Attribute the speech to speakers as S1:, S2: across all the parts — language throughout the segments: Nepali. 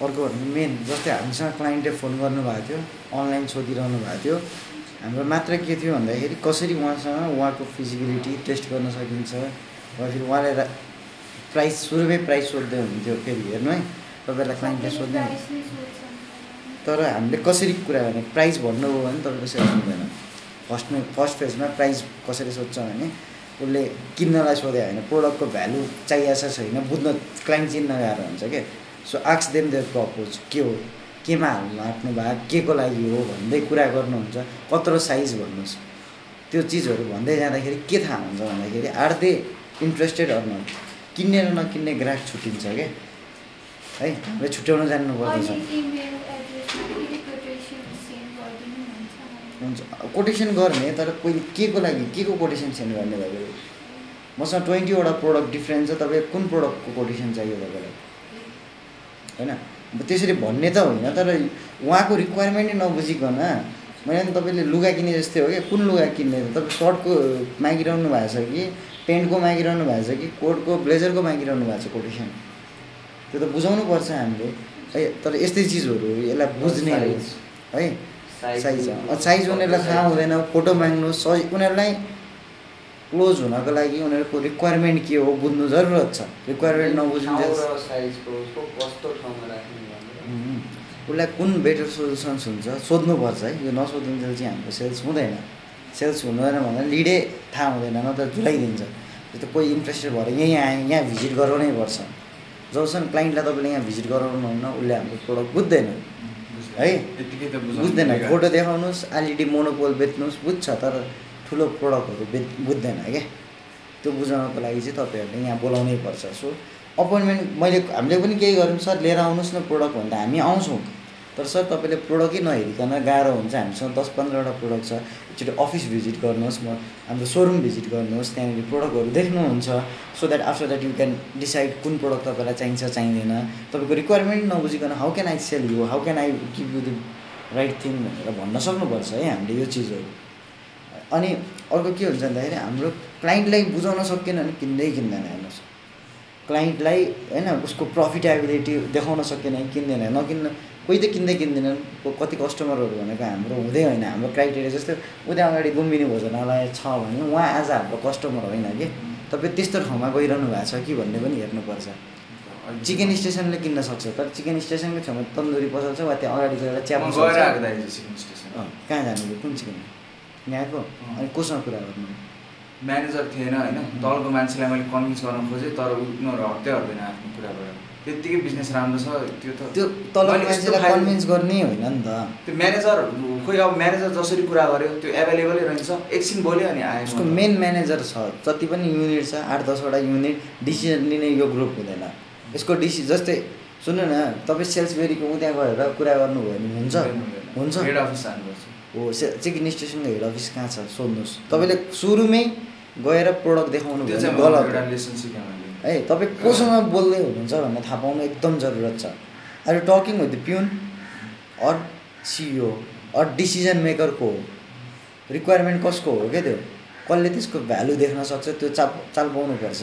S1: अर्को भन्नु मेन जस्तै हामीसँग क्लाइन्टले फोन गर्नुभएको थियो अनलाइन सोधिरहनु भएको थियो। हाम्रो मात्र के थियो भन्दाखेरि कसरी उहाँसँग उहाँको फिजिबिलिटी टेस्ट गर्न सकिन्छ वा फेरि उहाँले प्राइस सुरुमै प्राइस सोध्दै हुनुहुन्थ्यो फेरि हेर्नु है। तपाईँलाई क्लाइन्टले सोध्दै। तर हामीले कसरी कुरा गर्ने प्राइस भन्नुभयो भने तपाईँको सेल्स हुँदैन। फर्स्टमा फर्स्ट फेजमा प्राइस कसरी सोध्छ भने उसले किन्नलाई सोध्यो होइन प्रोडक्टको भ्यालु चाहिएको छैन बुझ्न क्लाइन्ट चिन्न गाह्रो हुन्छ क्या सो आक्स देम देयर प्रपोज के हो? केमा हाल्नु? आफ्नो भाग के को लागि हो भन्दै कुरा गर्नुहुन्छ। कत्रो साइज भन्नुहोस्। त्यो चिजहरू भन्दै जाँदाखेरि के थाहा हुन्छ भन्दाखेरि are they interested or not किन्ने र नकिन्ने ग्राहक छुट्टिन्छ क्या। है? हामीले छुट्याउन जान्नु पर्दछ। हुन्छ। कोटेसन गर्ने तर पहिले के को लागि? के को कोटेसन सेन्ड गर्ने तपाईँले? मसँग ट्वेन्टीवटा प्रोडक्ट डिफ्रेन्ट छ। तपाईँ कुन प्रोडक्टको कोटेसन चाहियो तपाईँलाई? होइन? अब त्यसरी भन्ने त होइन तर उहाँको रिक्वायरमेन्टै नबुझिकन मैले नि तपाईँले लुगा किने जस्तै हो क्या? कुन लुगा किन्ने? तपाईँ सर्टको मागिरहनु भएको छ कि? पेन्टको मागिरहनु भएको छ कि? कोटको ब्लेजरको मागिरहनु भएको छ कोटेसन? त्यो त बुझाउनु पर्छ हामीले। है तर यस्तै चिजहरू यसलाई बुझ्ने हो? साइज साइज उनीहरूलाई थाहा हुँदैन। फोटो माग्नु सही। उनीहरूलाई क्लोज हुनको लागि उनीहरूको रिक्वायरमेन्ट के हो बुझ्नु जरुरत छ। रिक्वायरमेन्ट
S2: भनेर।
S1: उसलाई कुन बेटर सोल्युसन्स हुन्छ सोध्नुपर्छ है। यो नसोधिन्जेल चाहिँ हाम्रो सेल्स हुँदैन। सेल्स हुँदैन भन्दा लिडै थाहा हुँदैन न त झुलाइदिन्छ। जस्तो कोही इन्ट्रेस्टेड भएर यहीँ आएँ यहाँ भिजिट गराउनै पर्छ। जबसम्म क्लाइन्टलाई तपाईँले यहाँ भिजिट गराउनुहुन्न उसले हाम्रो प्रोडक्ट बुझ्दैन। है? बुझ्दैन। फोटो देखाउनुहोस् एलइडी मोनोपोल बेच्नुहोस् बुझ्छ। तर ठुलो प्रोडक्टहरू बुझ्दैन क्या? त्यो बुझाउनको लागि चाहिँ तपाईँहरूले यहाँ बोलाउनै पर्छ। सो अपोइन्टमेन्ट मैले हामीले पनि केही गऱ्यौँ। सर लिएर आउनुहोस् न प्रोडक्ट भन्दा हामी आउँछौँ। तर सर तपाईँले प्रोडक्टै नहेरिकन गाह्रो हुन्छ। हामीसँग दस पन्ध्रवटा प्रोडक्ट छ। एकचोटि अफिस भिजिट गर्नुहोस् म। हाम्रो सोरुम भिजिट गर्नुहोस्। त्यहाँनिर प्रोडक्टहरू देख्नुहुन्छ। So that after that you can decide कुन प्रोडक्ट तपाईँलाई चाहिन्छ चाहिँदैन। तपाईँको requirement नबुझिकन how can I sell you how can I give you the right thing भनेर भन्न सक्नुपर्छ है? हामीले यो चिजहरू। अनि अर्को के हुन्छ भन्दाखेरि हाम्रो क्लाइन्टलाई बुझाउन सकिएन भने किन्दै किन्दैन हेर्नुहोस्। क्लाइन्टलाई होइन उसको प्रफिटेबिलिटी देखाउन सकेन किन्दैन। नकिन्न कोही त किन्दै किन्दैनन् कति कस्टमरहरू भनेको हाम्रो हुँदै होइन। हाम्रो क्राइटेरिया जस्तो उता अगाडि लुम्बिनी भोजनालय छ भने उहाँ आज हाम्रो कस्टमर होइन कि? तपाईँ त्यस्तो ठाउँमा गइरहनु भएको छ कि भन्ने पनि हेर्नुपर्छ। चिकन स्टेसनले किन्न सक्छ। तर चिकन स्टेसनको छेउमा तन्दुरी पसल छ वा त्यहाँ अगाडि गएर चिया कहाँ जानु कुन चिकन यहाँको अनि कोसँग कुरा गर्नु?
S3: म्यानेजर थिएन होइन? तलको मान्छेलाई मैले कन्भिन्स गर्न खोजेँ तर उनीहरू हट्दै हट्दैन आफ्नो कुराबाट। त्यत्तिकै बिजनेस राम्रो छ त्यो त
S1: त्यो
S3: खाले-
S1: कन्भिन्स गर्ने होइन नि त।
S3: त्यो म्यानेजर खोइ अब म्यानेजर जसरी कुरा गर्यो त्यो एभाइलेबलै रहन्छ एकछिन बोल्यो अनि आयो।
S1: उसको मेन म्यानेजर छ जति पनि युनिट छ आठ दसवटा युनिट डिसिजन लिने यो ग्रुप हुँदैन। यसको डिसि जस्तै सुन्नु न तपाईँ सेल्सबेरीको उता गएर कुरा गर्नुभयो भने हुन्छ? हुन्छ।
S3: हेड अफिस जानुपर्छ।
S1: हो से चिकन स्टेसनको हेड अफिस कहाँ छ सोध्नुहोस्। तपाईँले सुरुमै गएर प्रोडक्ट देखाउनु भयो गलत हो। तपाईँ कोसँग बोल्दै हुनुहुन्छ भन्ने थाहा पाउनु एकदम जरुरत छ। Are you talking with the peon or CEO or decision maker को हो? रिक्वायरमेन्ट कसको हो क्या त्यो? कसले त्यसको भ्यालु देख्न सक्छ त्यो चाप चाल पाउनुपर्छ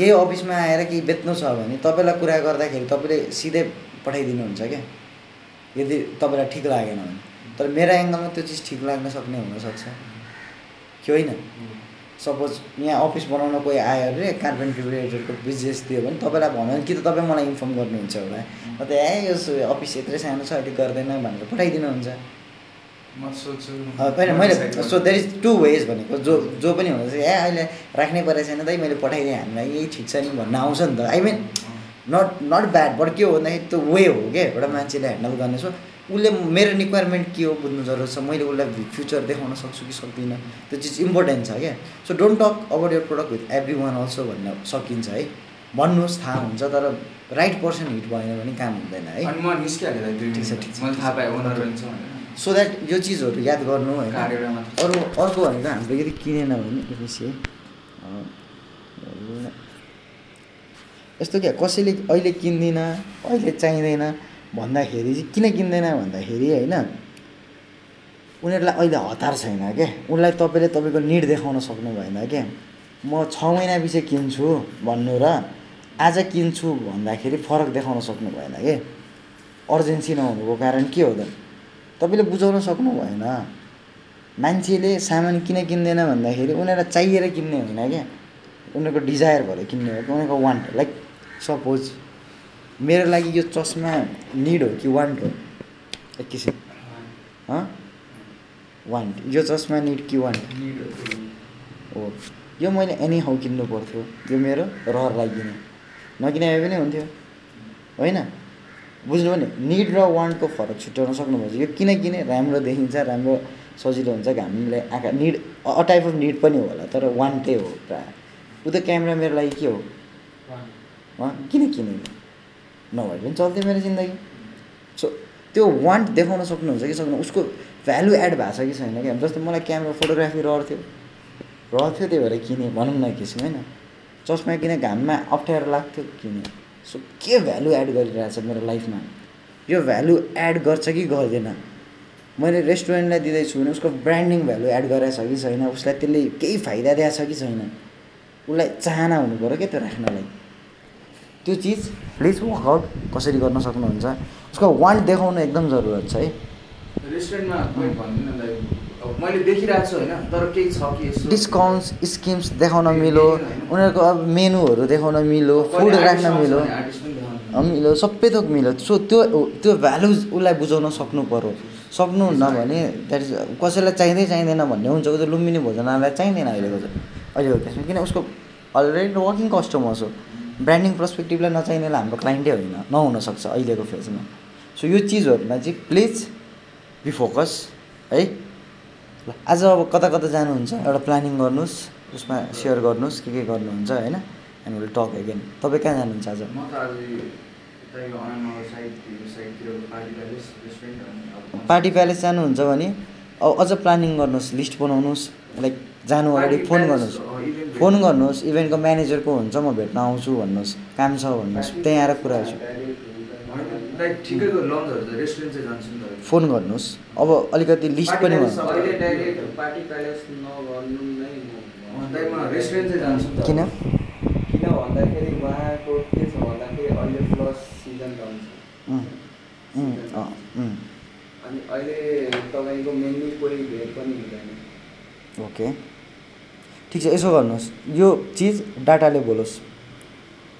S1: यही अफिसमा आएर केही बेच्नु छ भने तपाईँलाई कुरा गर्दाखेरि तपाईँले सिधै पठाइदिनुहुन्छ क्या? यदि तपाईँलाई ठिक लागेन भने। तर मेरो एङ्गलमा त्यो चिज ठिक लाग्न सक्ने हुनसक्छ। कि होइन? सपोज यहाँ अफिस बनाउन कोही आयो अरे कार्पेन्ट्री रिलेटेडको बिजनेस दियो भने तपाईँलाई भन्यो भने कि त तपाईँ मलाई इन्फर्म गर्नुहुन्छ होला। अन्त ए यो अफिस यत्रै सानो छ अहिले गर्दैन भनेर पठाइदिनुहुन्छ। होइन मैले so there is two ways भनेको। जो जो पनि हुन्छ ए अहिले राख्नै परेको छैन दाइ मैले पठाइदिएँ हामीलाई यही ठिक छ नि भन्न आउँछ नि त। I mean not not bad but के हो भन्दाखेरि त्यो वे हो क्या एउटा मान्छेले ह्यान्डल गर्ने सो उसले मेरो रिक्वायरमेन्ट के हो बुझ्नु जरुरत छ मैले उसलाई फ्युचर देखाउन सक्छु कि सक्दिनँ? त्यो चिज इम्पोर्टेन्ट छ क्या। So don't talk about your product with everyone also भन्न सकिन्छ है। भन्नुहोस् थाहा हुन्छ तर राइट पर्सन हिट भएन भने काम हुँदैन है। सो द्याट यो चिजहरू याद गर्नु होइन। अरू अर्को भनेको हाम्रो यदि किनेन भने यस्तो क्या कसैले अहिले किन्दिनँ अहिले चाहिँदैन। भन्दाखेरि चाहिँ किन किन्दैन भन्दाखेरि होइन उनीहरूलाई अहिले हतार छैन क्या उसलाई तपाईँले तपाईँको निड देखाउन सक्नु भएन क्या म छ महिना पछि किन्छु भन्नु र आज किन्छु भन्दाखेरि फरक देखाउन सक्नु भएन कि? अर्जेन्सी नहुनुको कारण के हो त? तपाईँले बुझाउन सक्नु भएन। मान्छेले सामान किन किन्दैन भन्दाखेरि उनीहरूलाई चाहिएर किन्ने होइन क्या उनीहरूको डिजायर भएर किन्ने हो उनीहरूको वान्ट लाइक सपोज मेरो लागि यो चस्मा निड हो कि वान्ट हो? एकैछिन। हँ। वान्ट यो चस्मा निड कि वान्ट हो यो मैले एनी हाउ किन्नु पर्थ्यो। यो मेरो रहर लागिने नकिने भए पनि हुन्थ्यो। होइन? बुझ्नु भने निड र वान्टको फरक छुट्याउन सक्नुपर्छ यो किन किने? राम्रो देखिन्छ राम्रो सजिलो हुन्छ घामले आँखा need a type of need पनि होला तर वान्टै हो प्रायः। उ त क्यामेरा मेरो लागि के हो? किन किनेको नभए पनि चल्थ्यो मेरो जिन्दगी। सो त्यो वान्ट देखाउन सक्नुहुन्छ कि सक्नु उसको भ्यालु एड भएको छ कि छैन क्या? जस्तै मलाई क्यामेरा फोटोग्राफी रहर थियो। रहर थियो त्यही भएर किनेँ भनौँ न किसिम होइन? चस्मा किने घाममा अप्ठ्यारो लाग्थ्यो किनेँ। सो के भ्यालु एड गरिरहेछ मेरो लाइफमा यो भ्यालु एड गर्छ कि गर्दैन? मैले रेस्टुरेन्टलाई दिँदैछु भने उसको ब्रान्डिङ भ्यालु एड गराएको छ कि छैन? उसलाई त्यसले केही फाइदा दिएको छ कि छैन? उसलाई चाहना हुनु पऱ्यो क्या त्यो राख्नलाई। त्यो चिज प्लिज वर्कआउट कसरी गर्न सक्नुहुन्छ? उसको वान्ट देखाउनु एकदम जरुरत छ है। डिस्काउन्ट्स स्किम्स देखाउन मिलो उनीहरूको अब मेनुहरू देखाउन मिलो फुड राख्न मिलो। मिलो सबै थोक मिलो। सो त्यो त्यो भ्यालुज उसलाई बुझाउन सक्नु पऱ्यो सक्नुहुन्न भने द्याट इज कसैलाई चाहिँदै चाहिँदैन भन्ने हुन्छ त्यो लुम्बिनी भोजनालय चाहिँदैन अहिलेको चाहिँ। अहिलेको त्यसमा किन उसको अलरेडी वर्किङ कस्टमर्स हो। ब्रान्डिङ पर्सपेक्टिभलाई नचाहिनेलाई हाम्रो क्लाइन्टै होइन नहुनसक्छ अहिलेको फेजमा सो यो चिजहरूमा चाहिँ प्लिज बी फोकस है। ल आज अब कता कता जानुहुन्छ एउटा प्लानिङ गर्नुहोस् उसमा सेयर गर्नुहोस् के के गर्नुहुन्छ होइन? एन्ड विल टक एगेन तपाईँ कहाँ जानुहुन्छ आज?
S3: पार्टी प्यालेस
S1: जानुहुन्छ भने अब अझ प्लानिङ गर्नुहोस् लिस्ट बनाउनुहोस् लाइक जानु अगाडि फोन गर्नुहोस्। फोन। गर्नुहोस् इभेन्टको म्यानेजरको हुन्छ म भेट्न आउँछु भन्नुहोस् काम छ भन्नुहोस् त्यहीँ आएर कुरा गर्छु। फोन गर्नुहोस् अब अलिकति लिस्ट पनि किन?
S2: किन भन्दाखेरि उहाँको के छ भन्दाखेरि अहिले प्लस सिजन चल्छ
S1: उम्, उम्, अँ, उम्,
S2: अनि अहिले तपाईँको मेन्यू कोही भेट पनि हुँदैन।
S1: ओके। ठिक छ यसो गर्नुहोस्। यो चिज डाटाले बोलोस्।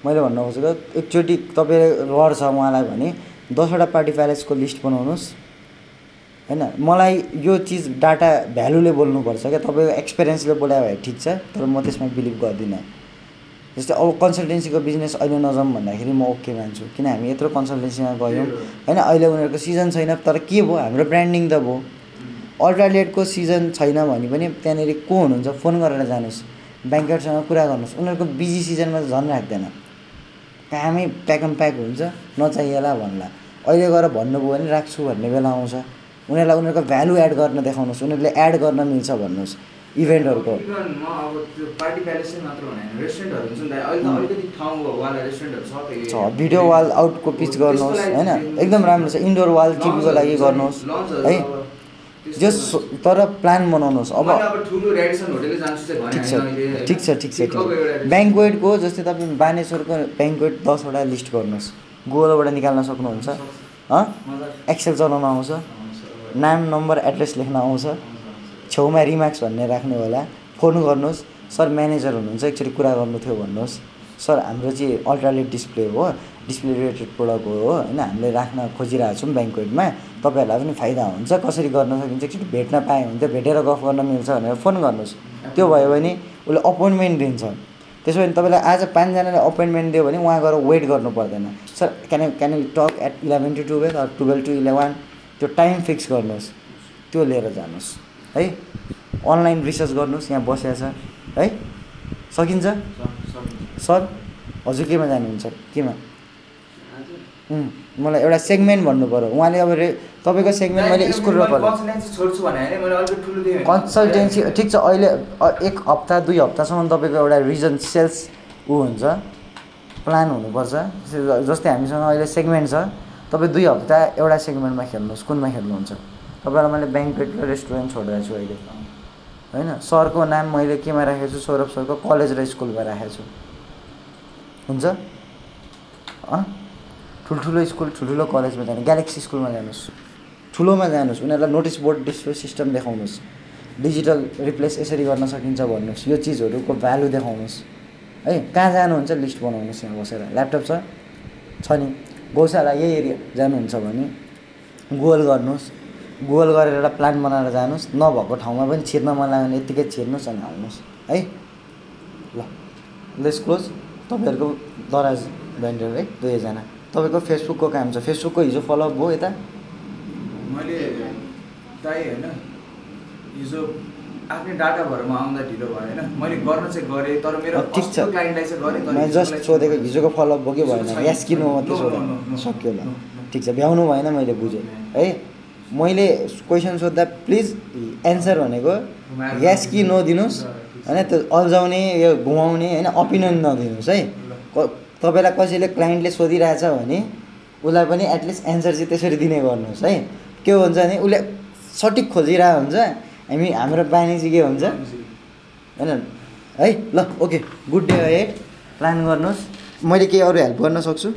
S1: मैले भन्न खोजेको एकचोटि तपाईँले रहर छ उहाँलाई भने दसवटा पार्टी प्यालेसको लिस्ट बनाउनुहोस्। होइन? मलाई यो चिज डाटा भ्यालुले बोल्नुपर्छ क्या। तपाईँको एक्सपिरियन्सले बोलायो भए ठिक छ तर म त्यसमा बिलिभ गर्दिनँ। जस्तै अब कन्सल्टेन्सीको बिजनेस अहिले नजाउँ भन्दाखेरि म ओके मान्छु किन हामी यत्रो कन्सल्टेन्सीमा गयौँ। होइन? अहिले उनीहरूको सिजन छैन तर के भयो? हाम्रो ब्रान्डिङ त भयो। अल्ट्रालेटको सिजन छैन भने पनि त्यहाँनिर को हुनुहुन्छ? फोन गरेर जानुहोस्। ब्याङ्करसँग कुरा गर्नुहोस्। उनीहरूको बिजी सिजनमा त झन् राख्दैन। कामै प्याक एन्ड प्याक हुन्छ। नचाहिएला भन्ला। अहिले गएर भन्नुभयो भने राख्छु भन्ने बेला आउँछ। उनीहरूलाई उनीहरूको भ्यालु एड गर्न देखाउनुहोस्। उनीहरूले एड गर्न मिल्छ भन्नुहोस्। इभेन्टहरूको
S3: छ
S1: भिडियो वाल आउटको पिच गर्नुहोस्। होइन? एकदम राम्रो छ। इन्डोर वाल टिभीको लागि गर्नुहोस्। है? जस तर प्लान बनाउनुहोस्। अब ठिक छ? ठिक छ ठिक छ ठिक ब्याङ्कवेटको जस्तै तपाईँ बानेश्वरको ब्याङ्कवेट दसवटा लिस्ट गर्नुहोस्। गुगलबाट निकाल्न सक्नुहुन्छ। एक्सेल चलाउन आउँछ। नाम नम्बर एड्रेस लेख्न आउँछ। छेउमा रिमार्क्स भन्ने राख्नु होला। फोन गर्नुहोस्। सर म्यानेजर हुनुहुन्छ। एकचोटि कुरा गर्नु थियो भन्नुहोस्। सर हाम्रो चाहिँ अल्ट्रालेट डिस्प्ले हो। डिस्प्ले रिलेटेड प्रोडक्ट हो होइन? हामीले राख्न खोजिरहेको छौँ ब्याङ्कवेटमा। तपाईँहरूलाई पनि फाइदा हुन्छ। कसरी गर्न सकिन्छ? एकचोटि भेट्न पाएँ भने त भेटेर गफ गर्न मिल्छ भनेर फोन गर्नुहोस्। त्यो भयो भने उसले अपोइन्टमेन्ट दिन्छ। त्यसो भने तपाईँलाई आज पाँचजनाले अपोइन्टमेन्ट दियो भने उहाँ गएर वेट गर्नु पर्दैन। Sir can can you talk at eleven to twelve or twelve to eleven त्यो टाइम फिक्स गर्नुहोस्। त्यो लिएर जानुहोस्। है? अनलाइन रिसर्च गर्नुहोस्। यहाँ बसेको छ। है? सकिन्छ? सर हजुर केमा जानुहुन्छ? केमा? मलाई एउटा सेगमेन्ट भन्नु पऱ्यो उहाँले अब रे तपाईँको सेगमेन्ट मैले स्कुल र
S3: कन्सल्टेन्सी
S1: ठिक छ अहिले एक हप्ता दुई हप्तासम्म तपाईँको एउटा रिजन सेल्स ऊ हुन्छ। प्लान हुनुपर्छ। जस्तै हामीसँग अहिले सेगमेन्ट छ। तपाईँ दुई हप्ता एउटा सेगमेन्टमा खेल्नुहोस् कुनमा खेल्नुहुन्छ। तपाईँलाई मैले ब्याङ्कवेट र रेस्टुरेन्ट छोडिरहेको छु अहिले। होइन? सरको नाम मैले केमा राखेको छु? सौरभ सरको कलेज र स्कुलमा राखेको छु। हुन्छ? अँ? ठुल्ठुलो स्कुल ठुल्ठुलो कलेजमा जानु ग्यालेक्सी स्कुलमा जानुहोस्। ठुलोमा जानुहोस् उनीहरूलाई नोटिस बोर्ड डिस्प्ले सिस्टम देखाउनुहोस्। डिजिटल रिप्लेस यसरी गर्न सकिन्छ भन्नुहोस्। यो चिजहरूको भ्यालु देखाउनुहोस्। है कहाँ जानुहुन्छ लिस्ट बनाउनुहोस् यहाँ बसेर। ल्यापटप छ? नि। गौशाला यही एरिया जानुहुन्छ भने गुगल गर्नुहोस्। गुगल गरेर एउटा प्लान बनाएर जानुहोस्। नभएको ठाउँमा पनि छिर्न मन लाग्यो भने यत्तिकै छिर्नुहोस् अनि हाल्नुहोस्। है? ल लेस क्लोज तपाईँहरूको दराज भेन्डर है दुवैजना तपाईँको फेसबुकको काम छ। फेसबुकको हिजो फलोअप भयो यता।
S3: मैले दाइ होइन हिजो आफ्नै डाटा भएर म आउँदा ढिलो भयो होइन। मैले गर्न चाहिँ गरेँ तर मेरो
S1: ठिक छ।
S3: क्लाइन्टलाई चाहिँ गरेँ
S1: मैले जस्ट सोधेको
S3: चाहिँ
S1: हिजोको फलोअप भयो कि भएन। यस कि नो मात्रै
S3: No, no, no,
S1: सोधेँ
S3: no,
S1: सक्यो ल
S3: no, no.
S1: ठिक छ भ्याउनु भएन मैले बुझेँ। है? मैले क्वेसन सोद्धा प्लिज एन्सर भनेको यस कि नो दिनुहोस्। होइन त्यो अल्झाउने यो घुमाउने होइन ओपिनियन नदिनुहोस् है। क- तपाईँलाई कसैले क्लाइन्टले सोधिरहेछ भने उसलाई पनि एटलिस्ट एन्सर चाहिँ त्यसरी दिने गर्नुहोस् है। के हुन्छ भने उसले सठिक खोजिरहेको हुन्छ हामी हाम्रो बानी चाहिँ के हुन्छ? होइन है ल ओके गुड डे है प्लान गर्नुहोस्। मैले केही अरू हेल्प गर्न सक्छु?